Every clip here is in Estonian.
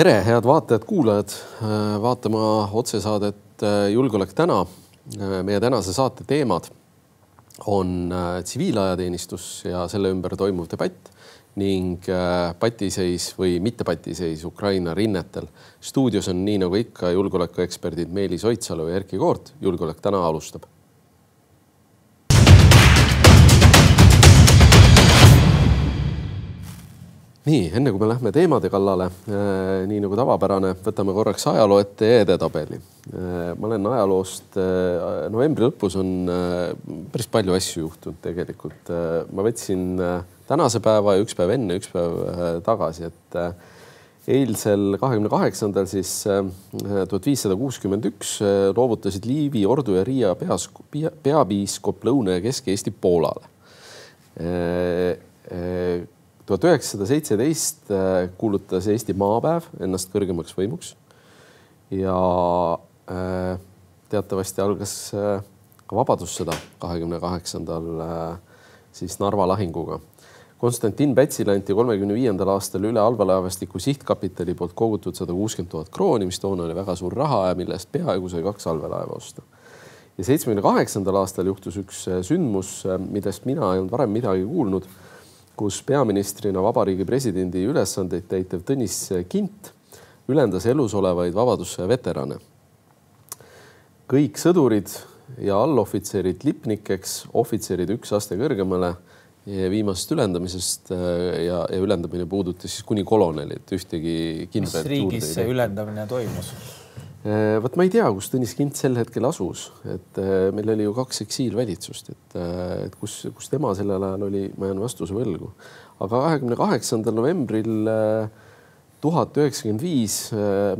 tere, head vaatajad-kuulajad, vaatama otsesaadet Julgeolek täna. meie tänase saate teemad on tsiviilajateenistus ja selle ümber toimuv debatt ning patiseis või mitte patiseis Ukraina rinnetel. stuudios on nii nagu ikka julgeolekueksperdid Meelis Oidsalu ja Erkki Koort. julgeolek täna alustab nii enne kui me lähme teemade kallale, äh, nii nagu tavapärane, võtame korraks ajaloo ette ja edetabeli. Äh, ma olen ajaloost, äh, novembri lõpus on päris palju asju juhtunud tegelikult. ma võtsin tänase päeva ja üks päev enne, üks päev tagasi, et eilsel, kahekümne kaheksandal siis tuhat viissada kuuskümmend üks loovutasid Liivi, Ordu ja Riia peas, peapiiskop Lõuna- ja Kesk-Eesti Poolale tuhat üheksasada seitseteist äh, kuulutas Eesti Maapäev ennast kõrgemaks võimuks. ja äh, teatavasti algas äh, ka Vabadussõda kahekümne kaheksandal siis Narva lahinguga. Konstantin Pätsile anti kolmekümne viiendal aastal üle allveelaevastiku sihtkapitali poolt kogutud sada kuuskümmend tuhat krooni, mis toona oli väga suur raha ja mille eest peaaegu sai kaks allveelaeva osta. ja seitsmekümne kaheksandal aastal juhtus üks sündmus, millest mina ei olnud varem midagi kuulnud kus peaministrina vabariigi presidendi ülesandeid täitev Tõnis Kint ülendas elus olevaid Vabadussõja veterane. kõik sõdurid ja allohvitserid lipnikeks, ohvitserid üks aste kõrgemale viimasest ülendamisest ja, ja ülendamine puudutas siis kuni kolonelid, ühtegi kindlat. mis riigis see ülendamine toimus? Äh, vot ma ei tea, kus Tõnis Kint sel hetkel asus, et äh, meil oli ju kaks eksiilvalitsust, et, äh, et kus, kus tema sellel ajal oli, ma jään vastuse võlgu. aga kahekümne kaheksandal novembril tuhat üheksakümmend viis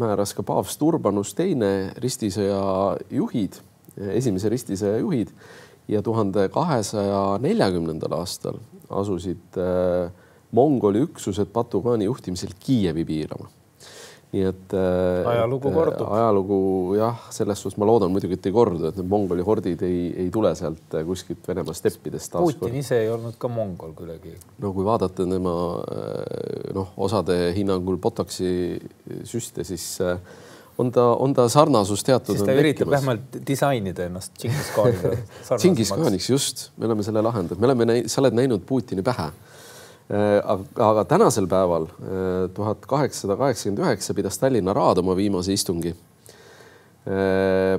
määras ka paavst Urbanus teine ristisõja juhid, esimese ristisõja juhid ja tuhande kahesaja neljakümnendal aastal asusid Mongoli üksused Batu-khaani juhtimisel Kiievi piirama nii et äh, ajalugu kordub. ajalugu jah, selles suhtes ma loodan muidugi, et ei kordu, et need Mongoli hordid ei, ei tule sealt äh, kuskilt Venemaa steppidest. Putin ise ei olnud ka mongol kuidagi. no kui vaadata tema äh, noh, osade hinnangul Botoxi süste, siis on ta, on ta sarnasus teatud. siis ta üritab vähemalt disainida ennast Džingis-khaaniga. Džingis-khaaniks just, me oleme selle lahendanud, me oleme sa oled näinud Putini pähe Äh, aga tänasel päeval, äh, tuhat kaheksasada kaheksakümmend üheksa pidas Tallinna Raad oma viimase istungi. Äh,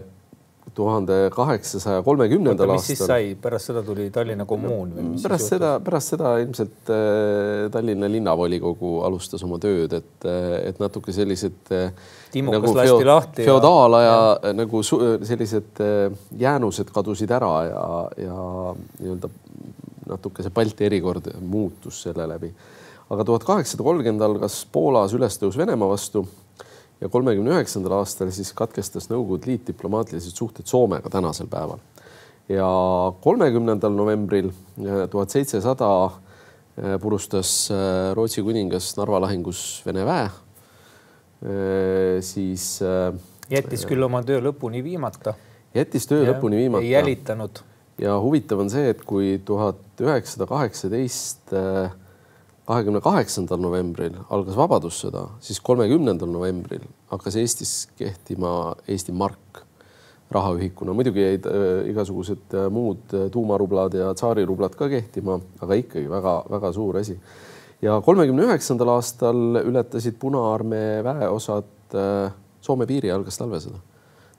tuhande kaheksasaja kolmekümnendal aastal. mis siis sai, pärast seda tuli Tallinna kommuun või? pärast seda, pärast seda ilmselt Tallinna linnavolikogu alustas oma tööd, et, et natuke sellised Timukas nagu lasti lahti. feodaalaja ja... nagu sellised jäänused kadusid ära ja, ja nii-öelda natuke see Balti erikord muutus selle läbi. aga tuhat kaheksasada kolmkümmend algas Poolas ülestõus Venemaa vastu ja kolmekümne üheksandal aastal siis katkestas Nõukogude Liit diplomaatilised suhted Soomega tänasel päeval. ja kolmekümnendal novembril eh, tuhat seitsesada eh, purustas eh, Rootsi kuningas Narva lahingus Vene väe. siis. jättis küll oma töö lõpuni viimata. jättis töö ja, lõpuni viimata. ei jälitanud ja huvitav on see, et kui tuhat üheksasada kaheksateist äh, kahekümne kaheksandal novembril algas Vabadussõda, siis kolmekümnendal novembril hakkas Eestis kehtima Eesti mark rahaühikuna. muidugi jäid äh, igasugused äh, muud tuumarublad ja tsaarirublad ka kehtima, aga ikkagi väga-väga suur asi. ja kolmekümne üheksandal aastal ületasid Punaarmee väeosad Soome piiri, algas talvesõda.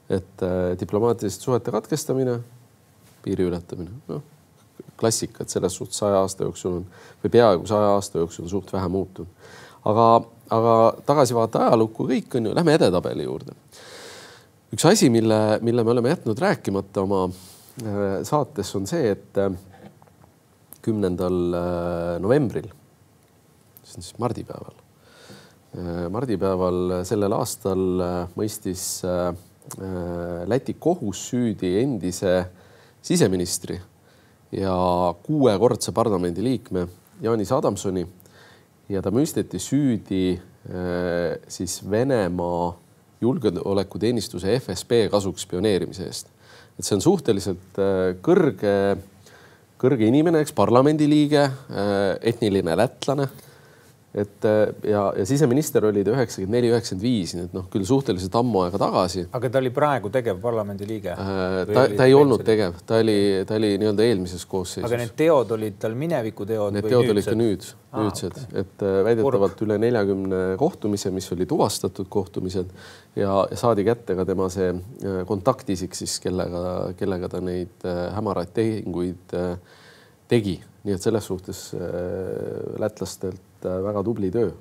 et diplomaatilised suhete katkestamine piiri ületamine, noh klassika, et selles suhtes saja aasta jooksul on või peaaegu saja aasta jooksul on suht vähe muutunud. aga, aga tagasivaate ajalukku kõik on ju, lähme edetabeli juurde. üks asi, mille, mille me oleme jätnud rääkimata oma äh, saates on see, et äh, kümnendal äh, novembril, see on siis mardipäeval, mardipäeval sellel aastal mõistis Läti kohus süüdi endise siseministri ja kuuekordse parlamendiliikme Jaanis Adamsoni ja ta mõisteti süüdi äh, siis Venemaa julgeolekuteenistuse FSB kasuks spioneerimise eest. et see on suhteliselt äh, kõrge, kõrge inimene, eks parlamendiliige, äh, etniline lätlane et ja, ja siseminister oli ta üheksakümmend neli, üheksakümmend viis, nii et noh, küll suhteliselt ammu aega tagasi. aga ta oli praegu tegev parlamendi liige äh,? ta, ta ei olnud tegev, ta oli, ta oli nii-öelda eelmises koosseisus. aga need teod olid tal minevikuteod? Need teod olid ka nüüd, nüüdsed ah,, okay. et äh, väidetavalt Kurb. üle neljakümne kohtumise, mis oli tuvastatud kohtumised ja, saadi kätte ka tema see äh, kontaktisik siis, kellega, kellega ta neid äh, hämaraid tehinguid tegi, nii et selles suhtes lätlastelt et väga tubli töö.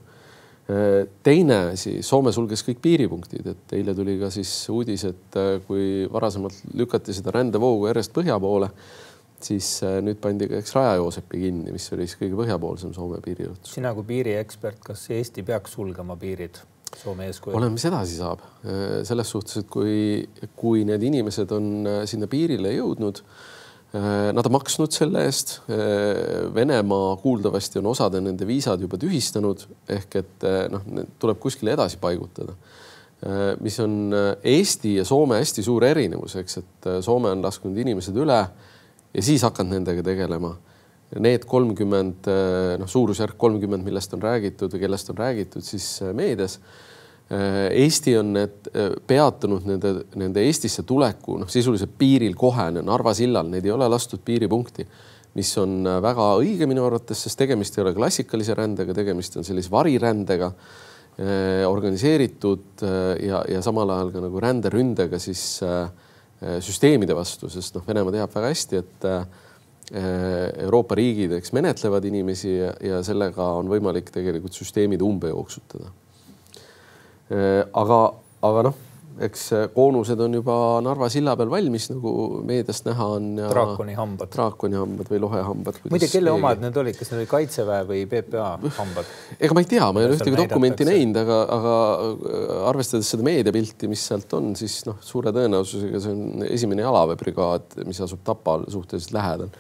teine asi, Soome sulges kõik piiripunktid, et eile tuli ka siis uudis, et äh, kui varasemalt lükati seda rändevoogu järjest põhja poole, siis äh, nüüd pandi ka eks Raja-Joosepi kinni, mis oli siis kõige põhjapoolsem Soome piiriületus. sina kui piiriekspert, kas Eesti peaks sulgema piirid? Soome eeskujul. oleneb, mis edasi saab. Äh, selles suhtes, et kui, kui need inimesed on sinna piirile jõudnud Äh, nad on maksnud selle eest. Äh, Venemaa kuuldavasti on osade nende viisad juba tühistanud ehk et äh, noh, tuleb kuskile edasi paigutada. mis on Eesti ja Soome hästi suur erinevus, eks, et Soome on lasknud inimesed üle ja siis hakanud nendega tegelema. Need kolmkümmend, noh, suurusjärk kolmkümmend, millest on räägitud ja kellest on räägitud siis meedias Äh, Eesti on need äh, peatanud nende, nende Eestisse tuleku, noh, sisuliselt piiril kohe, Narva sillal, neid ei ole lastud piiripunkti, mis on äh, väga õige minu arvates, sest tegemist ei ole klassikalise rändega, tegemist on sellise varirändega, organiseeritud ja, ja samal ajal ka nagu ränderündega siis süsteemide vastu, sest noh, Venemaa teab väga hästi, et Euroopa riigid, eks menetlevad inimesi ja, ja sellega on võimalik tegelikult süsteemid umbe jooksutada. Äh, aga, aga noh, eks koonused on juba Narva silla peal valmis, nagu meediast näha on. draakoni hambad. draakoni hambad või lohehambad. muide, kelle omad need olid, kas need olid Kaitseväe või PPA hambad? ega ma ei tea, ma ei ole ühtegi dokumenti näinud, aga, aga äh, arvestades seda meediapilti, mis sealt on, siis noh, suure tõenäosusega see on esimene jalaväebrigaad, mis asub Tapal suhteliselt lähedal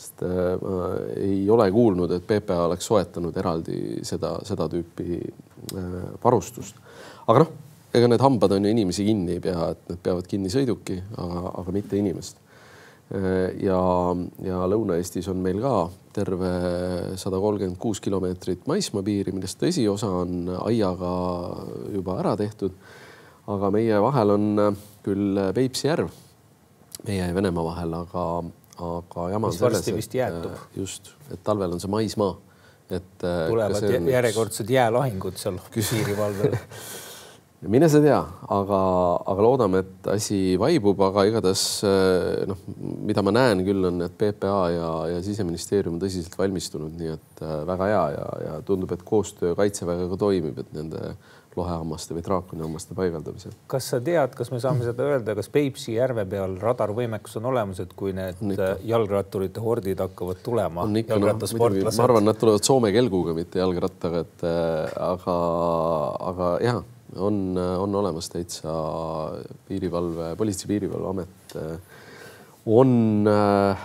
sest äh, ma ei ole kuulnud, et PPA oleks soetanud eraldi seda, seda tüüpi varustust aga noh, ega need hambad on ju inimesi kinni ei pea, et need peavad kinni sõiduki, aga, aga mitte inimest. ja, ja Lõuna-Eestis on meil ka terve sada kolmkümmend kuus kilomeetrit maismaapiiri, millest tõsiosa on aiaga juba ära tehtud. aga meie vahel on küll Peipsi järv, meie ja Venemaa vahel, aga, aga jama on selles, et just, et talvel on see maismaa et tulevad on... järjekordsed jäälahingud seal piirivalvel mine sa tea, aga, aga loodame, et asi vaibub, aga igatahes eh, noh, mida ma näen küll on, et PPA ja, ja siseministeerium on tõsiselt valmistunud, nii et äh, väga hea ja, ja tundub, et koostöö kaitseväega ka toimib, et nende lohehammaste või draakonihammaste paigaldamisel. kas sa tead, kas me saame seda öelda, kas Peipsi järve peal radarvõimekus on olemas, et kui need jalgratturite hordid hakkavad tulema? No, ma arvan, nad tulevad Soome kelguga, mitte jalgrattaga, et äh, aga, aga jah on, on olemas täitsa piirivalve, Politsei- ja Piirivalveamet äh, on äh,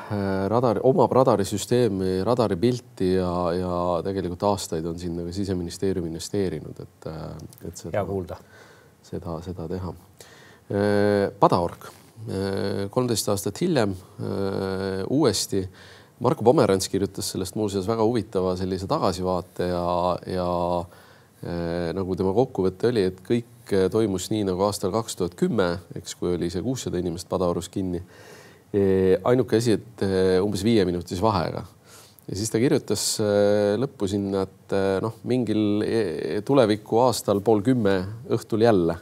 radari, omab radarisüsteemi, radaripilti ja, ja tegelikult aastaid on sinna ka siseministeerium investeerinud, et, äh, et seda, hea kuulda, seda, seda teha. Padaorg, kolmteist aastat hiljem uuesti. Marko Pomerants kirjutas sellest muuseas väga huvitava sellise tagasivaate ja, ja nagu tema kokkuvõte oli, et kõik äh, toimus nii nagu aastal kaks tuhat kümme, eks, kui oli see kuussada inimest Padaorus kinni. Äh, ainuke asi, et umbes viieminutise vahega ja siis ta kirjutas lõppu sinna, et noh, mingil tuleviku aastal pool kümme õhtul jälle,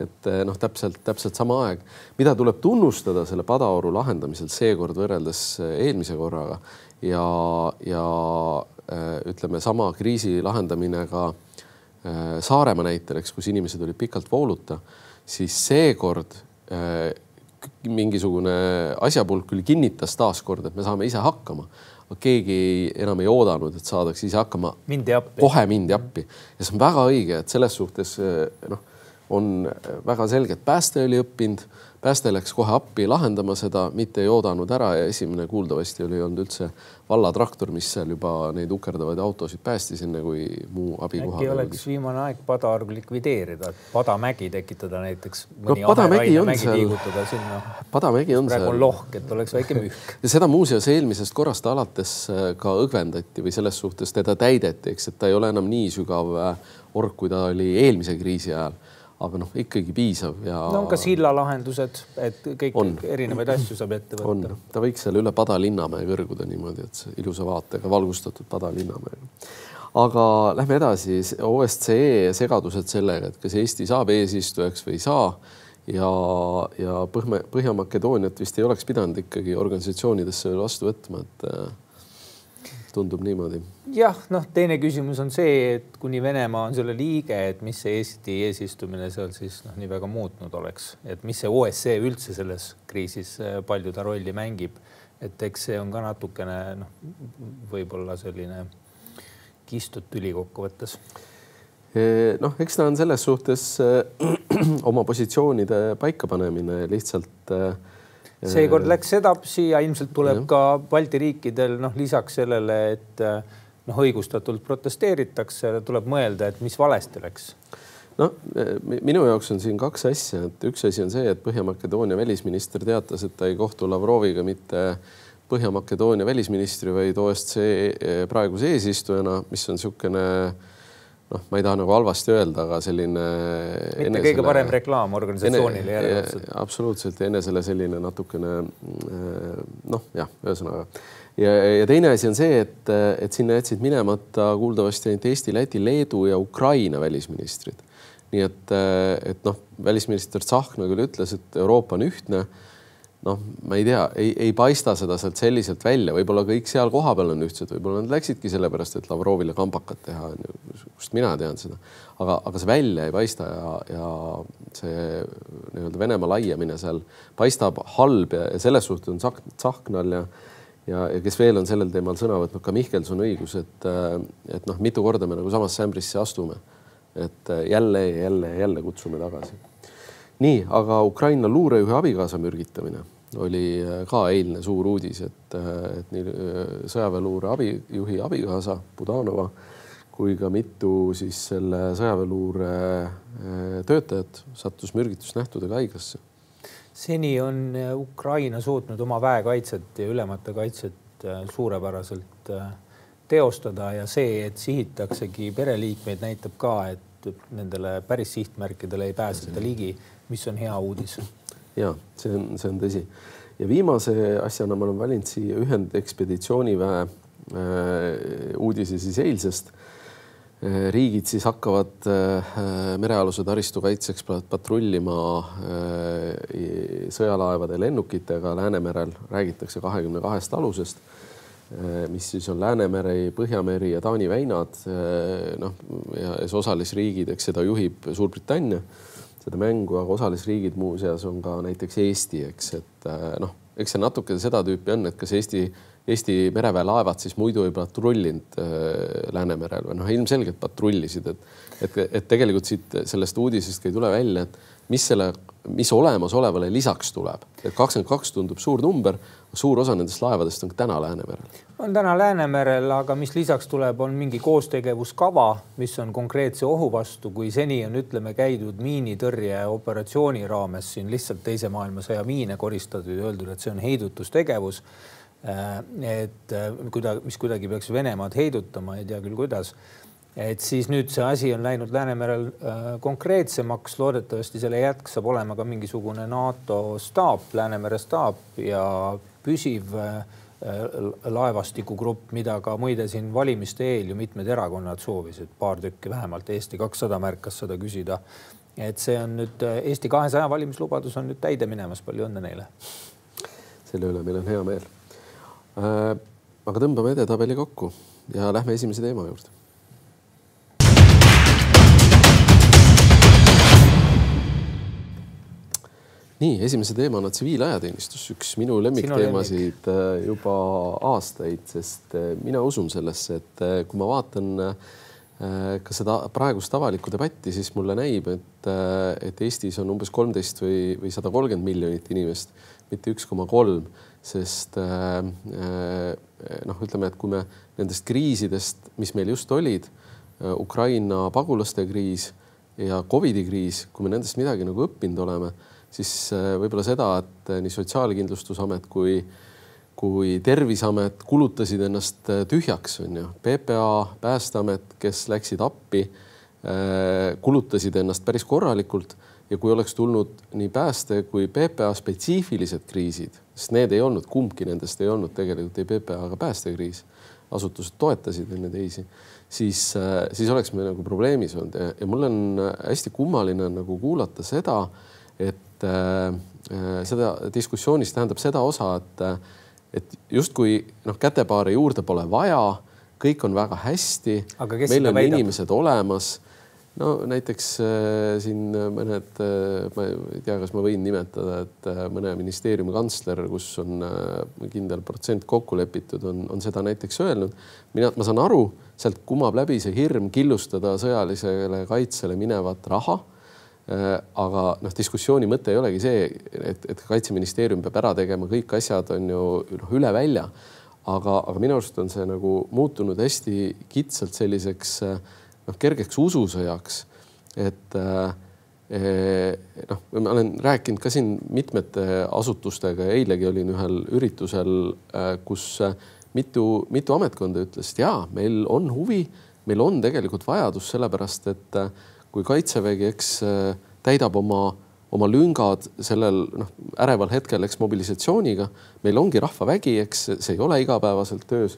et noh, täpselt, täpselt sama aeg, mida tuleb tunnustada selle Padaoru lahendamisel seekord võrreldes eelmise korraga ja, ja ütleme, sama kriisi lahendamine ka Äh, Saaremaa näitel, eks, kus inimesed olid pikalt vooluta, siis seekord äh, mingisugune asjapulk küll kinnitas taaskord, et me saame ise hakkama. keegi ei, enam ei oodanud, et saadakse ise hakkama. mindi appi. kohe mindi appi ja see on väga õige, et selles suhtes äh, noh, on väga selge, et pääste oli õppinud, pääste läks kohe appi lahendama seda, mitte ei oodanud ära ja esimene kuuldavasti oli olnud üldse vallatraktor, mis seal juba neid ukerdavaid autosid päästis, enne kui muu abi kohale äkki oleks viimane aeg Padaarv likvideerida, Padamägi tekitada näiteks. no Padamägi on seal, Padamägi on praegu on lohk, et oleks väike mühk. ja seda muuseas eelmisest korrast alates äh, ka õgvendati või selles suhtes teda täideti, eks, et ta ei ole enam nii sügav äh, org, kui ta oli eelmise kriisi ajal aga noh, ikkagi piisav ja. no on ka sillalahendused, et kõik on. erinevaid asju saab ette võtta. ta võiks seal üle Pada linnamäe kõrguda niimoodi, et ilusa vaatega valgustatud Pada linnamäega. aga lähme edasi, OSCE segadused sellega, et kas Eesti saab eesistujaks või ei saa ja, ja Põhja, Põhja-Makedooniat vist ei oleks pidanud ikkagi organisatsioonidesse vastu võtma, et tundub niimoodi. jah, noh, teine küsimus on see, et kuni Venemaa on selle liige, et mis see Eesti eesistumine seal siis noh, nii väga muutnud oleks, et mis see OSCE üldse selles kriisis äh, palju ta rolli mängib. et eks see on ka natukene noh, võib-olla selline kistud tüli kokkuvõttes noh, eks ta on selles suhtes äh, oma positsioonide paikapanemine lihtsalt äh, seekord läks sedapsi ja ilmselt tuleb ja. ka Balti riikidel noh, lisaks sellele, et noh, õigustatult protesteeritakse, tuleb mõelda, et mis valesti läks no minu jaoks on siin kaks asja, et üks asi on see, et Põhja-Makedoonia välisminister teatas, et ta ei kohtu Lavroviga mitte Põhja-Makedoonia välisministri, vaid OSCE praeguse eesistujana, mis on niisugune äh, noh, ma ei taha nagu halvasti öelda, aga selline. mitte enesele, kõige parem reklaam organisatsioonile järjekordselt. absoluutselt enesele selline natukene äh, noh, jah, ühesõnaga ja, ja teine asi on see, et, et sinna jätsid minemata kuuldavasti ainult Eesti, Läti, Leedu ja Ukraina välisministrid. nii et, et noh, välisminister Tsahkna küll ütles, et Euroopa on ühtne noh, ma ei tea, ei, ei paista seda sealt selliselt välja, võib-olla kõik seal kohapeal on ühtsed, võib-olla nad läksidki sellepärast, et Lavrovile kambakat teha, kust mina tean seda, aga, aga see välja ei paista ja, ja see nii-öelda Venemaa laiemine seal paistab halb ja, ja selles suhtes on Tsahknal ja ja, ja kes veel on sellel teemal sõna võtnud, ka Mihkelson õigus, et, et noh, mitu korda me nagu samasse ämbrisse astume, et jälle ja jälle ja jälle kutsume tagasi. Nii, aga Ukraina luurejuhi abikaasa mürgitamine oli äh, ka eilne suur uudis, et, äh, et nii äh, sõjaväeluure abijuhi abikaasa Budanova kui ka mitu siis selle sõjaväeluure töötajat sattus mürgitusnähtudega haiglasse. seni on Ukraina suutnud oma väekaitset ja ülemate kaitset suurepäraselt teostada ja see, et sihitaksegi pereliikmeid, näitab ka, et nendele päris sihtmärkidele ei pääseta ligi mis on hea uudis. Ja see on, see on tõsi ja viimase asjana ma olen valinud siia ühendekspeditsiooniväe äh, uudise siis eilsest äh,. riigid siis hakkavad äh, merealuse taristu kaitseks patrullima sõjalaevade lennukitega Läänemerel, räägitakse kahekümne kahest alusest mis siis on Läänemere, Põhjameri ja Taani väinad. Noh, ja osalisriigid, eks seda juhib Suurbritannia seda mängu, aga osalisriigid muuseas on ka näiteks Eesti, eks, et äh, noh, eks see natuke seda tüüpi on, et kas Eesti, Eesti mereväe laevad siis muidu ei patrullinud äh, Läänemerel või noh, ilmselgelt patrullisid, et, et, et tegelikult siit sellest uudisest ei tule välja, et mis selle, mis olemasolevale lisaks tuleb, et kakskümmend kaks tundub suur number, suur osa nendest laevadest on täna Läänemerel. on täna Läänemerel, aga mis lisaks tuleb, on mingi koostegevuskava, mis on konkreetse ohu vastu, kui seni on, ütleme, käidud miinitõrjeoperatsiooni raames siin lihtsalt teise maailmasõja miine koristatud ja öeldud, et see on heidutustegevus. Äh, et äh, kuidagi, mis kuidagi peaks Venemaad heidutama, ei tea küll, kuidas et siis nüüd see asi on läinud Läänemerel äh, konkreetsemaks, loodetavasti selle jätk saab olema ka mingisugune NATO staap, Läänemere staap ja püsiv äh, laevastikugrupp, mida ka muide siin valimiste eel ju mitmed erakonnad soovisid, paar tükki vähemalt, Eesti kakssada märkas seda küsida. et see on nüüd äh, Eesti kahesaja valimislubadus on nüüd täide minemas, palju õnne neile. selle üle meil on hea meel äh,. aga tõmbame edetabeli kokku ja lähme esimese teema juurde nii, esimese teemana tsiviilajateenistus, üks minu lemmikteemasid lemmik. juba aastaid, sest äh, mina usun sellesse, et äh, kui ma vaatan äh, ka seda praegust avalikku debatti, siis mulle näib, et, et Eestis on umbes kolmteist või, või sada kolmkümmend miljonit inimest, mitte üks koma kolm, sest noh, ütleme, et kui me nendest kriisidest, mis meil just olid, Ukraina pagulaste kriis ja Covidi kriis, kui me nendest midagi nagu õppinud oleme, siis äh, võib-olla seda, et äh, nii Sotsiaalkindlustusamet kui, kui Terviseamet kulutasid ennast äh, tühjaks, on ju. PPA, Päästeamet, kes läksid appi, kulutasid ennast päris korralikult ja kui oleks tulnud nii pääste kui PPA spetsiifilised kriisid, sest need ei olnud, kumbki nendest ei olnud tegelikult ei PPA ega päästekriis, asutused toetasid enne teisi siis, siis oleks me nagu probleemis olnud ja, ja mul on hästi kummaline nagu kuulata seda, et äh, äh seda diskussioonis tähendab seda osa, et, et justkui noh, kätepaari juurde pole vaja, kõik on väga hästi, meil on väidab? inimesed olemas no näiteks äh, siin mõned äh,, ma ei tea, kas ma võin nimetada, et äh, mõne ministeeriumi kantsler, kus on äh, kindel protsent kokku lepitud, on, on seda näiteks öelnud. mina, ma saan aru, sealt kumab läbi see hirm killustada sõjalisele kaitsele minevat raha äh,. Aga noh, diskussiooni mõte ei olegi see, et, et kaitseministeerium peab ära tegema kõik asjad on ju noh, üle välja. aga, aga minu arust on see nagu muutunud hästi kitsalt selliseks äh, noh, kergeks ususõjaks. et äh, eh, noh, ma olen rääkinud ka siin mitmete asutustega ja eilegi olin ühel üritusel, äh, kus äh, mitu, mitu ametkonda ütles, et jaa, meil on huvi, meil on tegelikult vajadus, sellepärast et kui kaitsevägi, eks täidab oma, oma lüngad sellel noh, äreval hetkel, eks mobilisatsiooniga, meil ongi rahvavägi, eks see ei ole igapäevaselt töös,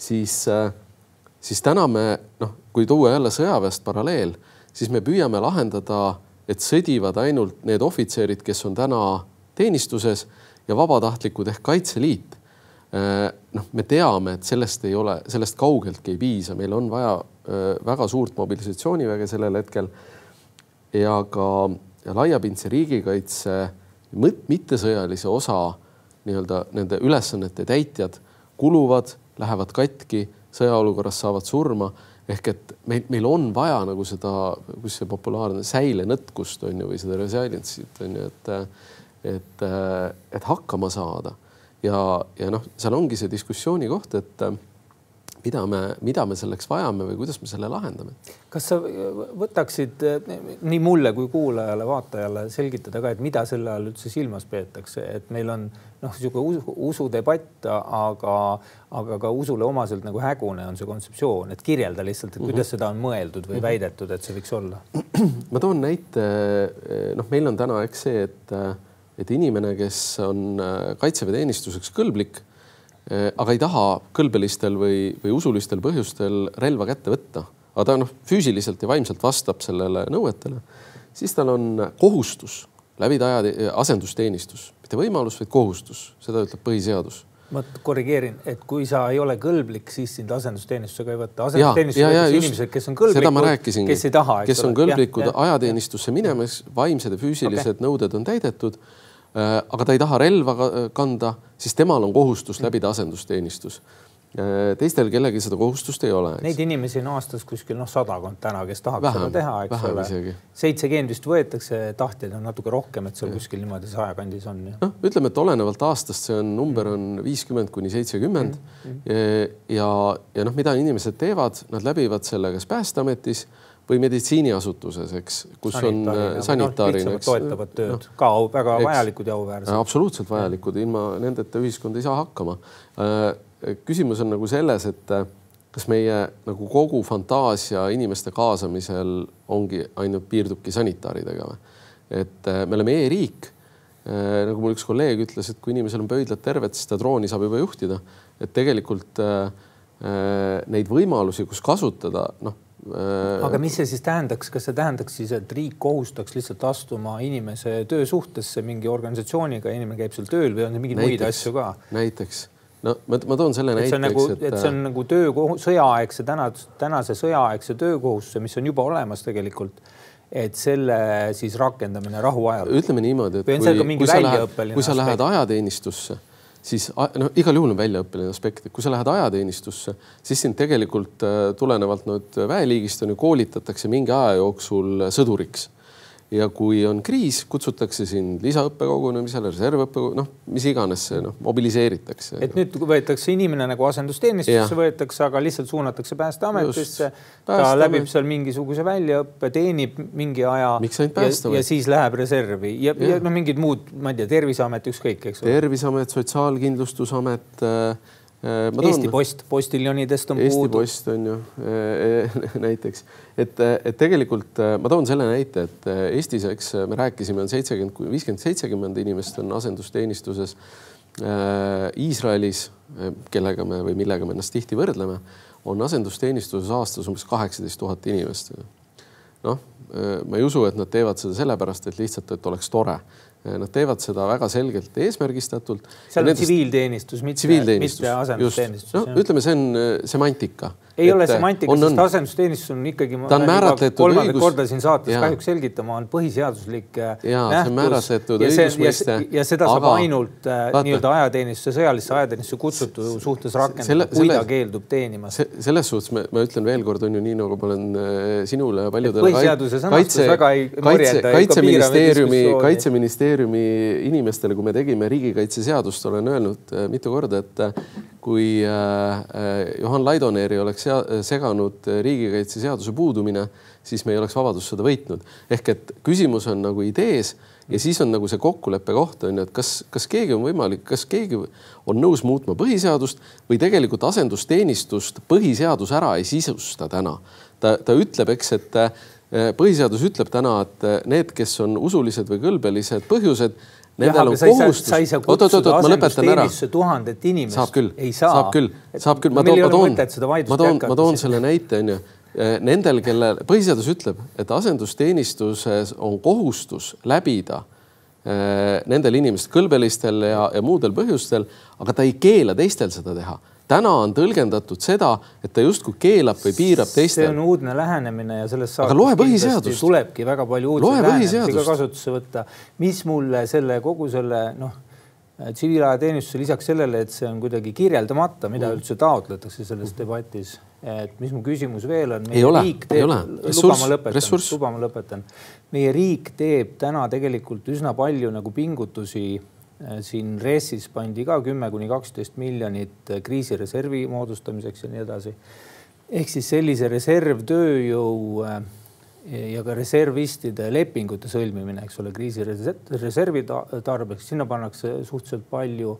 siis, siis täna me noh, kui tuua jälle sõjaväest paralleel, siis me püüame lahendada, et sõdivad ainult need ohvitserid, kes on täna teenistuses ja vabatahtlikud ehk Kaitseliit. Äh, noh, me teame, et sellest ei ole, sellest kaugeltki ei piisa, meil on vaja äh, väga suurt mobilisatsiooniväge sellel hetkel. ja ka laiapindse riigikaitse mittesõjalise osa nii-öelda nende ülesannete täitjad kuluvad, lähevad katki, sõjaolukorras saavad surma ehk et meil, meil on vaja nagu seda, kus see populaarne säilenõtkust on ju, või seda resilience'it on ju, et, et, et hakkama saada. Ja, ja noh, seal ongi see diskussiooni koht, et mida me, mida me selleks vajame või kuidas me selle lahendame. kas sa võtaksid nii mulle kui kuulajale, vaatajale selgitada ka, et mida selle all üldse silmas peetakse, et meil on noh, niisugune usu, usudebatt, aga, aga ka usule omaselt nagu hägune on see kontseptsioon, et kirjelda lihtsalt, et kuidas mm -hmm. seda on mõeldud või mm -hmm. väidetud, et see võiks olla. ma toon näite. noh, meil on täna, eks see, et, et inimene, kes on kaitseväeteenistuseks kõlblik Äh, aga ei taha kõlbelistel või, või usulistel põhjustel relva kätte võtta, aga ta noh, füüsiliselt ja vaimselt vastab sellele nõuetele, siis tal on kohustus läbida aja, asendusteenistus, mitte võimalus, vaid kohustus, seda ütleb põhiseadus ma korrigeerin, et kui sa ei ole kõlblik, siis sind asendusteenistusega ei võta. asendusteenistusega inimesed, kes on kõlblikud, kes ei taha. kes on kõlblikud ajateenistusse minemas, vaimsed ja füüsilised okay. nõuded on täidetud Äh, aga ta ei taha relva kanda, siis temal on kohustus läbida asendusteenistus. Äh, teistel kellelgi seda kohustust ei ole. Neid inimesi on aastas kuskil noh, sadakond täna, kes tahaks vähem, seda teha, eks ole. seitsekümmend vist võetakse, tahtjaid on natuke rohkem, et seal ja. kuskil niimoodi saja kandis on. noh, ütleme, et olenevalt aastast, see on number on viiskümmend kuni seitsekümmend mm. -hmm. ja, ja noh, mida inimesed teevad, nad läbivad selle kas Päästeametis või meditsiiniasutuses, eks, kus sanitaarina, on sanitaarina no,. toetavad tööd no, ka väga eks, vajalikud ja auväärsed. absoluutselt vajalikud, ilma nendeta ühiskond ei saa hakkama. Äh, küsimus on nagu selles, et äh, kas meie nagu kogu fantaasia inimeste kaasamisel ongi ainult piirdubki sanitaaridega või? et äh, me oleme e-riik. nagu mul üks kolleeg ütles, et kui inimesel on pöidlad terved, siis ta drooni saab juba juhtida, et tegelikult neid võimalusi, kus kasutada, noh Äh, aga mis see siis tähendaks, kas see tähendaks siis, et riik kohustaks lihtsalt astuma inimese töösuhtesse mingi organisatsiooniga, inimene käib seal tööl või on mingeid muid asju ka? näiteks, no ma, ma toon selle näiteks. Nagu, et, et see on nagu töö, sõjaaegse täna, tänase sõjaaegse töökohustuse, mis on juba olemas tegelikult et selle siis rakendamine rahuajal. ütleme niimoodi, et kui, kui sa lähed, kui sa lähed ajateenistusse siis noh, igal juhul on väljaõppeline aspekt, et kui sa lähed ajateenistusse, siis sind tegelikult tulenevalt nüüd väeliigist on ju koolitatakse mingi aja jooksul sõduriks ja kui on kriis, kutsutakse sind lisaõppekogunemisele, reservõppe, noh, mis iganes see noh, mobiliseeritakse. et nüüd võetakse inimene nagu asendusteenistusse võetakse, aga lihtsalt suunatakse Päästeametisse. ta läbib seal mingisuguse väljaõppe, teenib mingi aja. Päästeamet? ja siis läheb reservi ja, ja, ja noh, mingid muud, ma ei tea, Terviseamet, ükskõik, eks ole. terviseamet, Sotsiaalkindlustusamet äh, Äh, toon, Eesti Post, postiljonidest on Eesti puudu. Post on ju äh, näiteks, et, et tegelikult äh, ma toon selle näite, et Eestis, eks me rääkisime, on seitsekümmend, viiskümmend, seitsekümmend inimest on asendusteenistuses. Iisraelis, kellega me või millega me ennast tihti võrdleme, on asendusteenistuses aastas umbes kaheksateist tuhat inimest. noh, ma ei usu, et nad teevad seda sellepärast, et lihtsalt, et oleks tore Nad teevad seda väga selgelt eesmärgistatult. seal on tsiviilteenistus, mitte, mitte asendusteenistus. no ütleme, see on äh, semantika. Ei et ole semantika, sest asendusteenistus on ikkagi. ta on määratletud kolmandat õigus... korda siin saates ja. kahjuks selgitama, on põhiseaduslik äh, ja, nähtus. ja, see, ja seda saab aga, ainult äh, nii-öelda ajateenistuse, sõjalisse ajateenistusse kutsutu suhtes rakendada, kui selle, ta keeldub teenimast. selles suhtes ma, ma ütlen veelkord on ju nii, nagu ma olen sinule ja paljudele. põhiseaduse sõnastus väga ei morjenda. kaitseministeeriumi, kaitseministeeriumi ministeeriumi inimestele, kui me tegime riigikaitseseadust, olen öelnud äh, mitu korda, et äh, kui äh, Johan Laidoneeri oleks seganud riigikaitseseaduse puudumine, siis me ei oleks Vabadussõda võitnud. ehk et küsimus on nagu idees ja siis on nagu see kokkuleppe koht on ju, et kas, kas keegi on võimalik, kas keegi on nõus muutma põhiseadust või tegelikult asendusteenistust põhiseadus ära ei sisusta täna. ta, ta ütleb, eks, et Eh, põhiseadus ütleb täna, et eh, need, kes on usulised või kõlbelised põhjused, nendel on kohustus. oot, oot, oot, ma lõpetan ära. tuhandet inimest. saab küll, saab küll, saab küll, ma toon, ma toon, ma toon, ma toon selle näite, onju. Eh, nendel, kelle põhiseadus ütleb, et asendusteenistuses on kohustus läbida nendel inimestel kõlbelistel ja, ja muudel põhjustel, aga ta ei keela teistel seda teha täna on tõlgendatud seda, et ta justkui keelab või piirab teistel. see on uudne lähenemine ja sellest saab. aga loe põhiseadust. tulebki väga palju uudseid lähenemisi ka kasutusse võtta, mis mulle selle kogu selle noh, tsiviilajateenistuse lisaks sellele, et see on kuidagi kirjeldamata, mida mm. üldse taotletakse selles debatis, et mis mu küsimus veel on. ei ole, ei ole. luba ma lõpetan, luba ma lõpetan. meie riik teeb täna tegelikult üsna palju nagu pingutusi siin RES-is pandi ka kümme kuni kaksteist miljonit äh, kriisireservi moodustamiseks ja nii edasi. ehk siis sellise reservtööjõu äh, ja ka reservistide lepingute sõlmimine, eks ole, kriisireservi tarbeks, sinna pannakse suhteliselt palju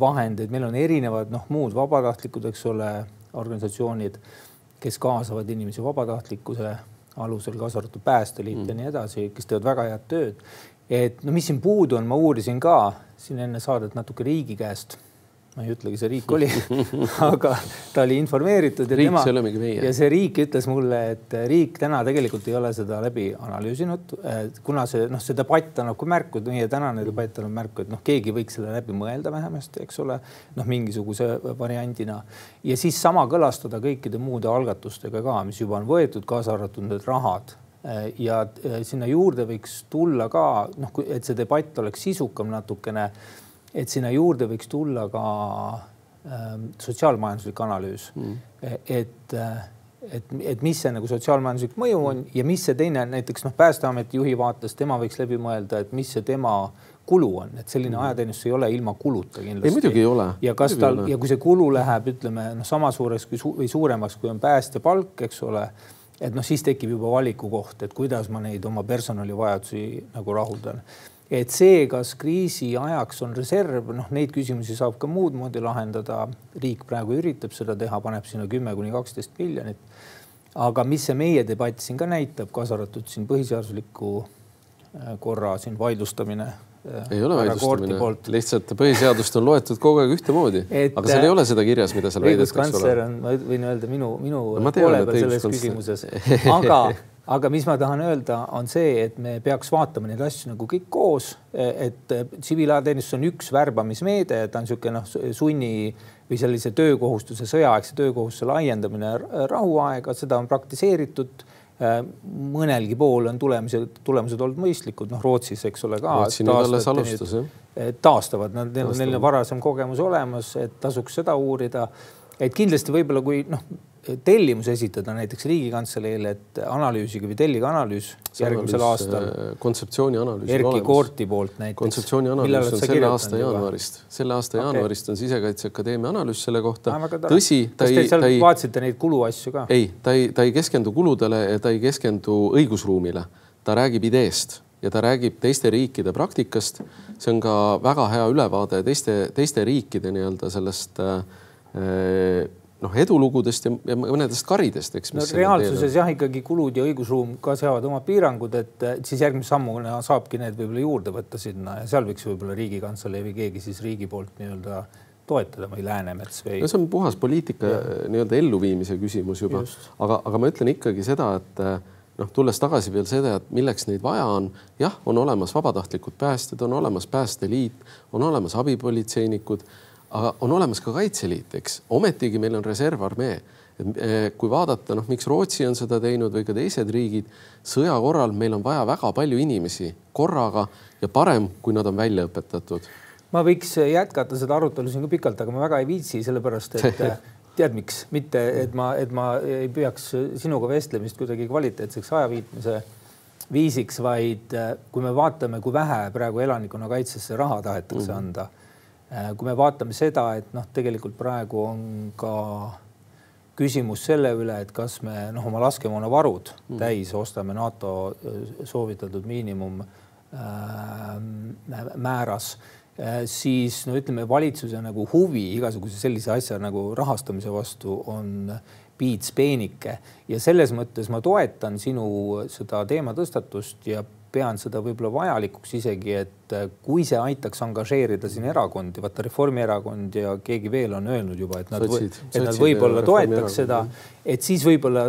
vahendeid, meil on erinevad noh, muud vabatahtlikud, eks ole, organisatsioonid, kes kaasavad inimesi vabatahtlikkuse alusel, kaasa arvatud Päästeliit mm. ja nii edasi, kes teevad väga head tööd et no mis siin puudu on, ma uurisin ka siin enne saadet natuke riigi käest. ma ei ütlegi, see riik oli aga ta oli informeeritud ja riik, tema ja see riik ütles mulle, et riik täna tegelikult ei ole seda läbi analüüsinud, kuna see noh, see debatt annab ka märku, meie tänane debatt annab märku, et noh, keegi võiks selle läbi mõelda vähemasti, eks ole, noh, mingisuguse variandina. Ja siis sama kõlastada kõikide muude algatustega ka, mis juba on võetud, kaasa arvatud need rahad. Äh, ja äh, sinna juurde võiks tulla ka noh, et see debatt oleks sisukam natukene, et sinna juurde võiks tulla ka äh, sotsiaalmajanduslik analüüs mm., et et, et mis see nagu sotsiaalmajanduslik mõju on ja mis see teine näiteks noh, Päästeameti juhi vaates tema võiks läbi mõelda, et mis see tema kulu on, et selline mm. ajateenistus ei ole ilma kuluta kindlasti. ei, muidugi ei ole. ja kas tal ja kui see kulu läheb, ütleme noh, sama suureks kui su või suuremaks, kui on päästja palk, eks ole et noh, siis tekib juba valikukoht, et kuidas ma neid oma personalivajadusi nagu rahuldan. et see, kas kriisi ajaks on reserv, noh, neid küsimusi saab ka muud moodi lahendada. riik praegu üritab seda teha, paneb sinna kümme kuni kaksteist miljonit. aga mis see meie debatt siin ka näitab, kaasa arvatud siin põhiseadusliku äh, korra siin vaidlustamine ei ole vaidlustamine, lihtsalt põhiseadust on loetud kogu aeg ühtemoodi, aga seal ei ole seda kirjas, mida seal väidetakse. õiguskantsler on, ma võin öelda minu, minu no, poole peal selles küsimuses, aga, aga mis ma tahan öelda, on see, et me peaks vaatama neid asju nagu kõik koos, et tsiviilajateenistus on üks värbamismeede, ta on niisugune noh, sunni või sellise töökohustuse, sõjaaegse töökohustuse laiendamine rahuaega, seda on praktiseeritud mõnelgi pool on tulemused, tulemused olnud mõistlikud, noh Rootsis, eks ole ka. Rootsi nüüd alles alustas jah. taastavad, nad, neil on neil varasem kogemus olemas, et tasuks seda uurida. et kindlasti võib-olla kui noh, tellimus esitada näiteks Riigikantseleile, et analüüsige või tellige analüüs järgmisel aastal. Äh, kontseptsiooni analüüs. Erkki Koorti poolt näiteks. kontseptsiooni analüüs on selle aasta jaanuarist, selle aasta okay. jaanuarist on Sisekaitseakadeemia analüüs selle kohta. tõsi, ta ei. kas te seal vaatasite neid kuluasju ka? ei, ta ei, ta ei keskendu kuludele ja ta ei keskendu õigusruumile. ta räägib ideest ja ta räägib teiste riikide praktikast. see on ka väga hea ülevaade teiste, teiste riikide nii-öelda sellest äh, noh, edulugudest ja, ja mõnedest karidest, eks. no reaalsuses jah, ikkagi kulud ja õigusruum ka seavad oma piirangud, et siis järgmise sammuna saabki need võib-olla juurde võtta sinna ja seal võiks võib-olla Riigikantselei või keegi siis riigi poolt nii-öelda toetada või Läänemets või. no see on puhas poliitika nii-öelda elluviimise küsimus juba, aga, aga ma ütlen ikkagi seda, et noh, tulles tagasi veel seda, et milleks neid vaja on, jah, on olemas vabatahtlikud päästjad, on olemas Päästeliit, on olemas abipolitseinikud aga on olemas ka Kaitseliit, eks, ometigi meil on reservarmee. Eh, kui vaadata, noh, miks Rootsi on seda teinud või ka teised riigid, sõja korral meil on vaja väga palju inimesi korraga ja parem, kui nad on välja õpetatud. ma võiks jätkata seda arutelu siin ka pikalt, aga ma väga ei viitsi, sellepärast et tead, miks, mitte et ma, et ma ei peaks sinuga vestlemist kuidagi kvaliteetseks ajaviitmise viisiks, vaid kui me vaatame, kui vähe praegu elanikkonnakaitsesse raha tahetakse mm -hmm. anda kui me vaatame seda, et noh, tegelikult praegu on ka küsimus selle üle, et kas me noh, oma laskemoonavarud mm. täis ostame NATO äh, soovitatud miinimum äh, määras äh,, siis no ütleme, valitsuse nagu huvi igasuguse sellise asja nagu rahastamise vastu on piits peenike ja selles mõttes ma toetan sinu seda teematõstatust ja pean seda võib-olla vajalikuks isegi, et kui see aitaks angažeerida siin erakondi, vaata Reformierakond ja keegi veel on öelnud juba, et nad, et nad võib-olla toetaks seda, et siis võib-olla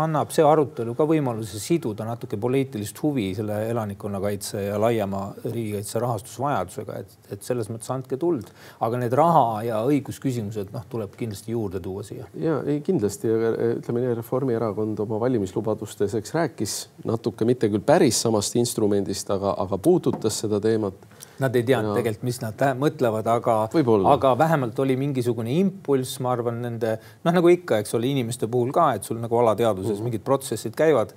annab see arutelu ka võimaluse siduda natuke poliitilist huvi selle elanikkonnakaitse ja laiema riigikaitse rahastusvajadusega, et, et selles mõttes andke tuld, aga need raha ja õigusküsimused, noh, tuleb kindlasti juurde tuua siia. ja ei kindlasti, ütleme nii, Reformierakond oma valimislubadustes, eks rääkis natuke, mitte küll päris samast instrumendist, aga, aga puudutas seda teemat. Nad ei teadnud tegelikult, mis nad mõtlevad, aga, aga vähemalt oli mingisugune impulss, ma arvan, nende noh, nagu ikka, eks ole, inimeste puhul ka, et sul nagu alateadvuses mm -hmm. mingid protsessid käivad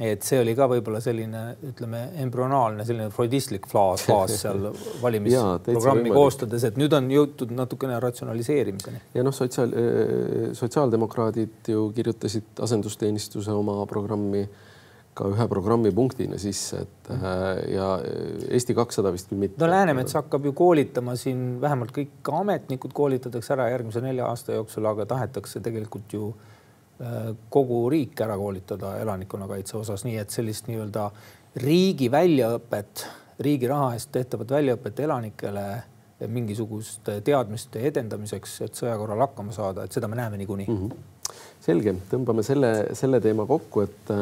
et see oli ka võib-olla selline, ütleme, embrüonaalne selline freudistlik faas, faas seal valimisprogrammi koostades, et nüüd on jõutud natukene ratsionaliseerimiseni. ja noh, sotsiaal, sotsiaaldemokraadid ju kirjutasid asendusteenistuse oma programmi ka ühe programmipunktina sisse, et äh, ja Eesti kakssada vist küll mitte. no Läänemets hakkab ju koolitama siin, vähemalt kõik ametnikud koolitatakse ära järgmise nelja aasta jooksul, aga tahetakse tegelikult ju äh, kogu riik ära koolitada elanikkonnakaitse osas, nii et sellist nii-öelda riigi väljaõpet, riigi raha eest tehtavat väljaõpet elanikele mingisuguste teadmiste edendamiseks, et sõja korral hakkama saada, et seda me näeme niikuinii mm. -hmm selge, tõmbame selle, selle teema kokku, et,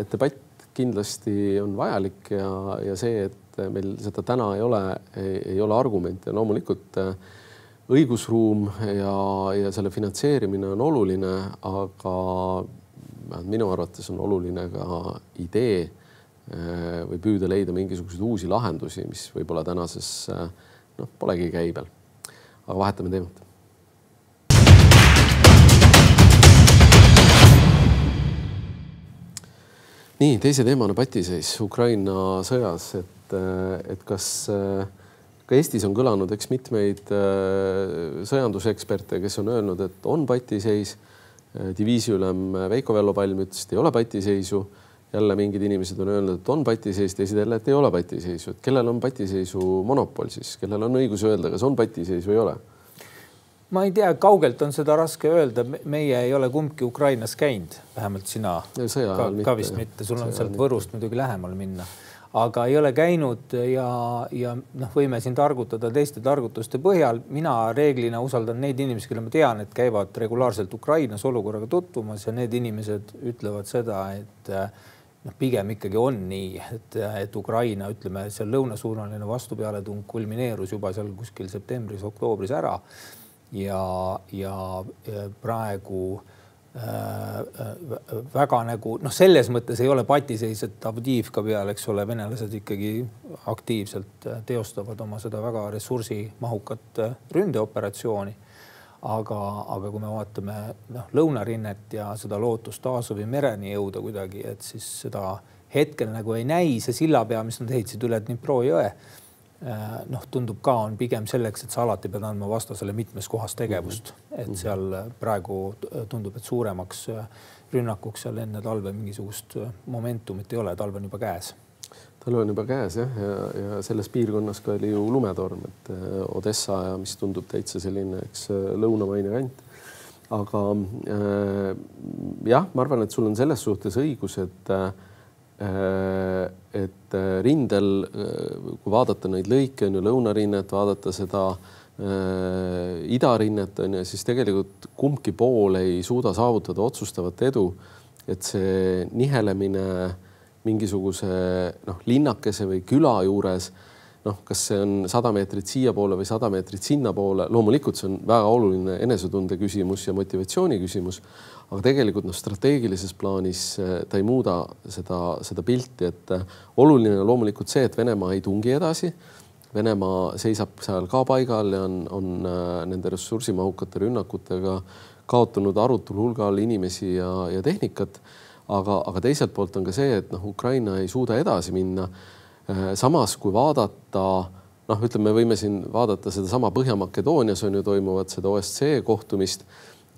et debatt kindlasti on vajalik ja, ja see, et meil seda täna ei ole, ei ole argumente, loomulikult äh, õigusruum ja, ja selle finantseerimine on oluline, aga minu arvates on oluline ka idee äh, või püüda leida mingisuguseid uusi lahendusi, mis võib-olla tänases äh, noh, polegi käibel. aga vahetame teemat nii teise teemana patiseis Ukraina sõjas, et, et kas ka Eestis on kõlanud, eks mitmeid äh, sõjanduseksperte, kes on öelnud, et on patiseis. diviisiülem Veiko Vello Palm ütles, et ei ole patiseisu. jälle mingid inimesed on öelnud, et on patiseis, teised jälle, et ei ole patiseisu, et kellel on patiseisu monopol siis, kellel on õigus öelda, kas on patiseis või ei ole ma ei tea, kaugelt on seda raske öelda, meie ei ole kumbki Ukrainas käinud, vähemalt sina. Ka, ka vist mitte, sul on sealt Võrust muidugi lähemal minna, aga ei ole käinud ja, ja noh, võime siin targutada teiste targutuste põhjal. mina reeglina usaldan neid inimesi, kelle ma tean, et käivad regulaarselt Ukrainas olukorraga tutvumas ja need inimesed ütlevad seda, et noh, pigem ikkagi on nii, et, et Ukraina, ütleme seal lõunasuunaline vastupealetung kulmineerus juba seal kuskil septembris-oktoobris ära ja, ja praegu väga nagu noh, selles mõttes ei ole patiseis, et Avdiivka peal, eks ole, venelased ikkagi aktiivselt teostavad oma seda väga ressursimahukat ründeoperatsiooni. Aga, aga kui me vaatame noh, lõunarinnet ja seda lootust Aasovi mereni jõuda kuidagi, et siis seda hetkel nagu ei näi, see sillapea, mis nad ehitasid üle Dnipro jõe, äh, noh, tundub ka, on pigem selleks, et sa alati pead andma vastasele mitmes kohas tegevust, et mhm. seal praegu tundub, et suuremaks rünnakuks seal enne talve mingisugust momentumit ei ole, talv on juba käes talv on juba käes jah, ja, ja selles piirkonnas ka oli ju lumetorm, et äh, Odessa ja mis tundub täitsa selline, eks äh, lõunamaine kant. aga äh, jah, ma arvan, et sul on selles suhtes õigus, et äh, et rindel, kui vaadata neid lõike on ju lõunarinnet, vaadata seda äh, idarinnet on ju, siis tegelikult kumbki pool ei suuda saavutada otsustavat edu. et see nihelemine äh, mingisuguse noh, linnakese või küla juures. Noh, kas see on sada meetrit siiapoole või sada meetrit sinnapoole, loomulikult see on väga oluline enesetunde küsimus ja motivatsiooni küsimus. aga tegelikult noh, strateegilises plaanis eh, ta ei muuda seda, seda pilti, et eh, oluline on loomulikult see, et Venemaa ei tungi edasi. Venemaa seisab seal ka paigal ja on, on eh, nende ressursimahukate rünnakutega kaotanud arutul hulgal inimesi ja, ja tehnikat aga, aga teiselt poolt on ka see, et noh, Ukraina ei suuda edasi minna. Äh, samas kui vaadata noh, ütleme, me võime siin vaadata sedasama Põhja-Makedoonias on ju toimuvat seda OSCE kohtumist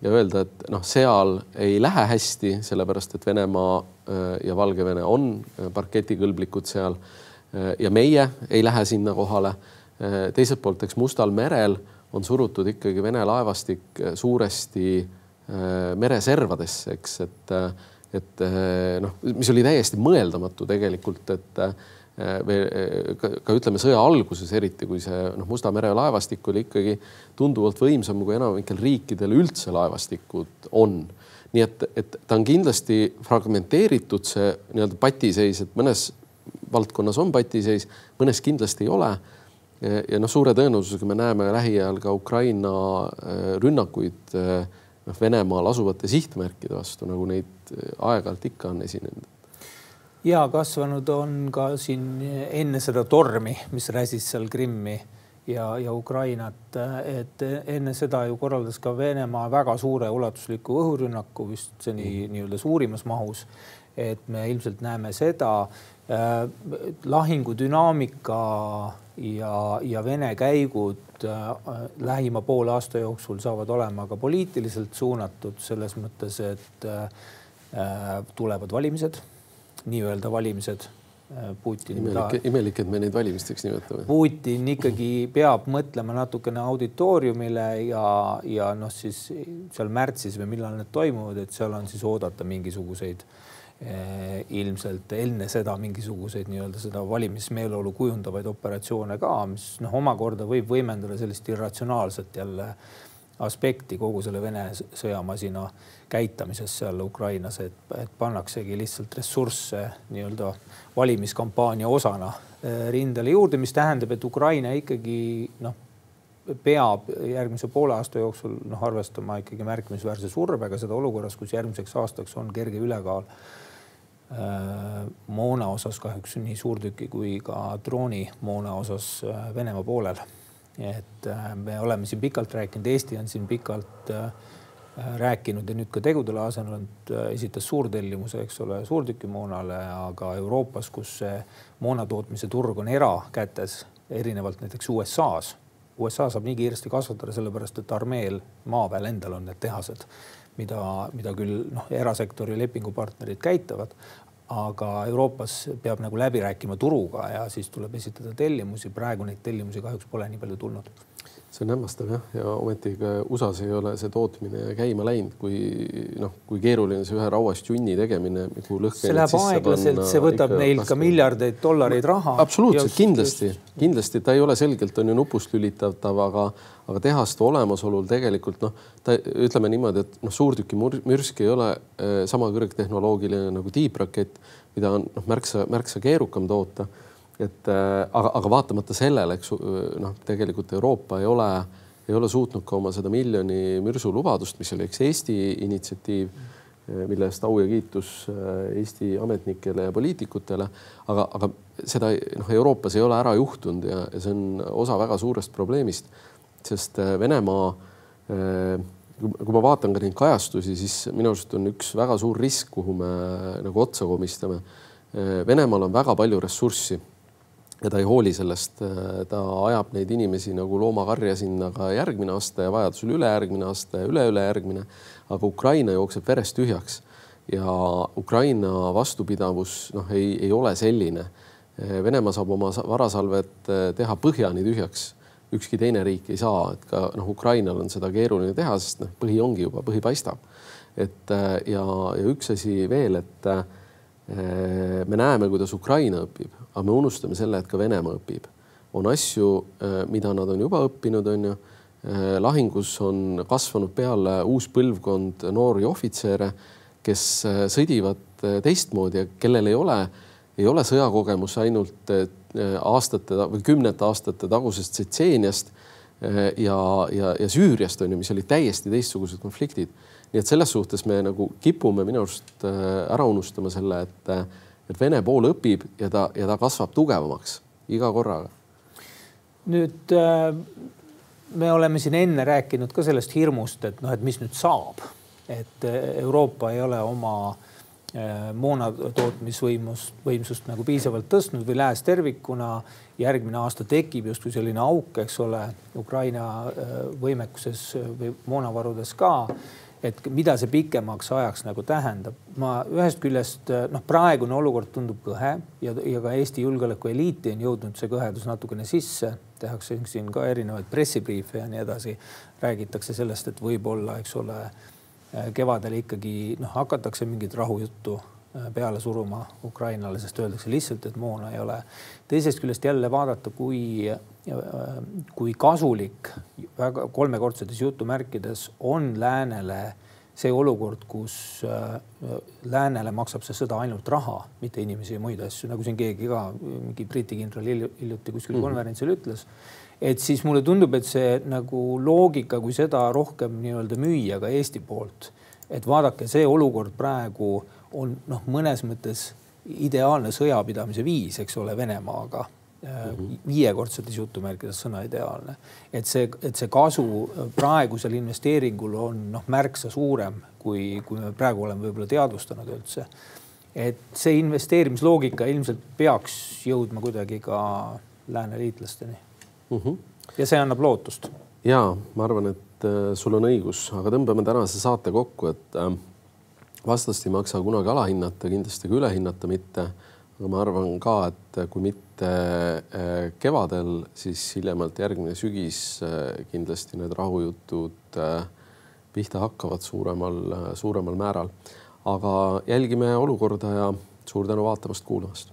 ja öelda, et noh, seal ei lähe hästi, sellepärast et Venemaa äh, ja Valgevene on äh, parketikõlblikud seal. ja meie ei lähe sinna kohale. teiselt poolt, eks Mustal merel on surutud ikkagi Vene laevastik suuresti mereservadesse, eks, et et noh, mis oli täiesti mõeldamatu tegelikult, et eh, eh, ka, ka ütleme sõja alguses, eriti kui see noh, Musta mere laevastik oli ikkagi tunduvalt võimsam, kui enamikel riikidel üldse laevastikud on. nii et, et ta on kindlasti fragmenteeritud, see nii-öelda patiseis, et mõnes valdkonnas on patiseis, mõnes kindlasti ei ole. ja noh, suure tõenäosusega me näeme lähiajal ka Ukraina rünnakuid noh, Venemaal asuvate sihtmärkide vastu, nagu neid äh, aeg-ajalt ikka on esinenud. Ja kasvanud on ka siin enne seda tormi, mis räsis seal Krimmi ja, ja Ukrainat, et enne seda ju korraldas ka Venemaa väga suure ulatusliku õhurünnaku vist seni mm. nii-öelda suurimas mahus. et me ilmselt näeme seda äh, lahingu dünaamika ja, ja Vene käigud äh, lähima poole aasta jooksul saavad olema ka poliitiliselt suunatud selles mõttes, et äh, tulevad valimised, nii-öelda valimised äh, Putin. imelik, imelik, et me neid valimisteks nimetame. Putin ikkagi peab mõtlema natukene auditooriumile ja, ja noh, siis seal märtsis või millal need toimuvad, et seal on siis oodata mingisuguseid Eh, ilmselt enne seda mingisuguseid nii-öelda seda valimismeeleolu kujundavaid operatsioone ka, mis noh, omakorda võib võimendada sellist irratsionaalset jälle aspekti kogu selle Vene sõjamasina käitamises seal Ukrainas, et, et pannaksegi lihtsalt ressursse nii-öelda valimiskampaania osana eh, rindele juurde, mis tähendab, et Ukraina ikkagi noh, peab järgmise poole aasta jooksul noh, arvestama ikkagi märkimisväärse survega seda olukorras, kus järgmiseks aastaks on kerge ülekaal Äh, moona osas kahjuks nii suurtüki kui ka droonimoona osas äh, Venemaa poolel. Et äh, me oleme siin pikalt rääkinud, Eesti on siin pikalt rääkinud ja nüüd ka tegudele asenenud, esitas suurtellimuse, eks ole, suurtükimoonale, aga Euroopas, kus see moonatootmise turg on erakätes, erinevalt näiteks USA-s. USA saab nii kiiresti kasvatada, sellepärast et armeel, maaväel endal on need tehased mida, mida küll noh, erasektori lepingupartnerid käitavad, aga Euroopas peab nagu läbi rääkima turuga ja siis tuleb esitada tellimusi. praegu neid tellimusi kahjuks pole nii palju tulnud see on hämmastav jah, ja ometigi USA-s ei ole see tootmine käima läinud, kui noh, kui keeruline see ühe rauast junni tegemine nagu lõhkeainet see läheb aeglaselt, see võtab neil ka miljardeid dollareid raha. absoluutselt, kindlasti, kindlasti ta ei ole selgelt on ju nupust lülitatav, aga, aga tehaste olemasolul tegelikult noh, ta ütleme niimoodi, et noh, suurtükimürsk ei ole äh, sama kõrgtehnoloogiline nagu tiibrakett, mida on noh, märksa, märksa keerukam toota et äh, aga, aga vaatamata sellele, eks noh, tegelikult Euroopa ei ole ei ole suutnud ka oma seda miljoni mürsu lubadust, mis oli eks Eesti initsiatiiv, mille eest au ja kiitus Eesti ametnikele ja poliitikutele, aga, aga seda noh, Euroopas ei ole ära juhtunud ja, ja see on osa väga suurest probleemist, sest Venemaa kui ma vaatan ka neid kajastusi, siis minu arust on üks väga suur risk, kuhu me nagu otsa komistame. Venemaal on väga palju ressurssi ja ta ei hooli sellest, ta ajab neid inimesi nagu loomakarja sinna ka järgmine aasta ja vajadusel ülejärgmine aasta ja üle-ülejärgmine. aga Ukraina jookseb verest tühjaks ja Ukraina vastupidavus noh, ei, ei ole selline. Venemaa saab oma varasalvet teha põhjani tühjaks ükski teine riik ei saa, et ka noh, Ukrainal on seda keeruline teha, sest noh, põhi ongi juba, põhi paistab. et ja, ja üks asi veel, et me näeme, kuidas Ukraina õpib, aga me unustame selle, et ka Venemaa õpib. on asju, mida nad on juba õppinud, on ju. lahingus on kasvanud peale uus põlvkond noori ohvitsere, kes sõdivad teistmoodi ja kellel ei ole, ei ole sõjakogemus ainult Äh, aastate või kümnete aastate tagusest Tsetseeniast äh, ja, ja, ja Süüriast on ju, mis olid täiesti teistsugused konfliktid. nii et selles suhtes me nagu kipume minu arust äh, ära unustama selle, et, et Vene pool õpib ja ta, ja ta kasvab tugevamaks iga korraga. nüüd me oleme siin enne rääkinud ka sellest hirmust, et noh, et mis nüüd saab, et Euroopa ei ole oma äh, Äh, moona tootmisvõimust, võimsust nagu piisavalt tõstnud või lääs tervikuna. järgmine aasta tekib justkui selline auk, eks ole, Ukraina äh, võimekuses või moonavarudes ka. Et mida see pikemaks ajaks nagu tähendab, ma ühest küljest noh, praegune olukord tundub kõhe ja, ja ka Eesti julgeolekueliiti on jõudnud see kõhedus natukene sisse, tehakse siin ka erinevaid pressibriife ja nii edasi. räägitakse sellest, et võib-olla, eks ole kevadel ikkagi noh, hakatakse mingit rahujuttu äh, peale suruma Ukrainale, sest öeldakse lihtsalt, et moona ei ole. teisest küljest jälle vaadata, kui, kui kasulik väga kolmekordsetes jutumärkides on läänele see olukord, kus läänele maksab see sõda ainult raha, mitte inimesi ja muid asju, nagu siin keegi ka mingi Briti kindral hiljuti kuskil mm -hmm. konverentsil ütles et siis mulle tundub, et see nagu loogika, kui seda rohkem nii-öelda müüa ka Eesti poolt, et vaadake, see olukord praegu on noh, mõnes mõttes ideaalne sõjapidamise viis, eks ole, Venemaaga. Viiekordsetes jutumärkides sõna ideaalne, et see, et see kasu praegusel investeeringul on noh, märksa suurem, kui, kui me praegu oleme võib-olla teadvustanud üldse. et see investeerimisloogika ilmselt peaks jõudma kuidagi ka lääne liitlasteni mm. -hmm. ja see annab lootust. ja ma arvan, et äh, sul on õigus, aga tõmbame tänase saate kokku, et äh, vastast ei maksa kunagi alahinnata, kindlasti ka ülehinnata mitte. aga ma arvan ka, et kui mitte äh, kevadel, siis hiljemalt järgmine sügis äh, kindlasti need rahujutud äh, pihta hakkavad suuremal, suuremal määral. aga jälgime olukorda ja suur tänu vaatamast-kuulamast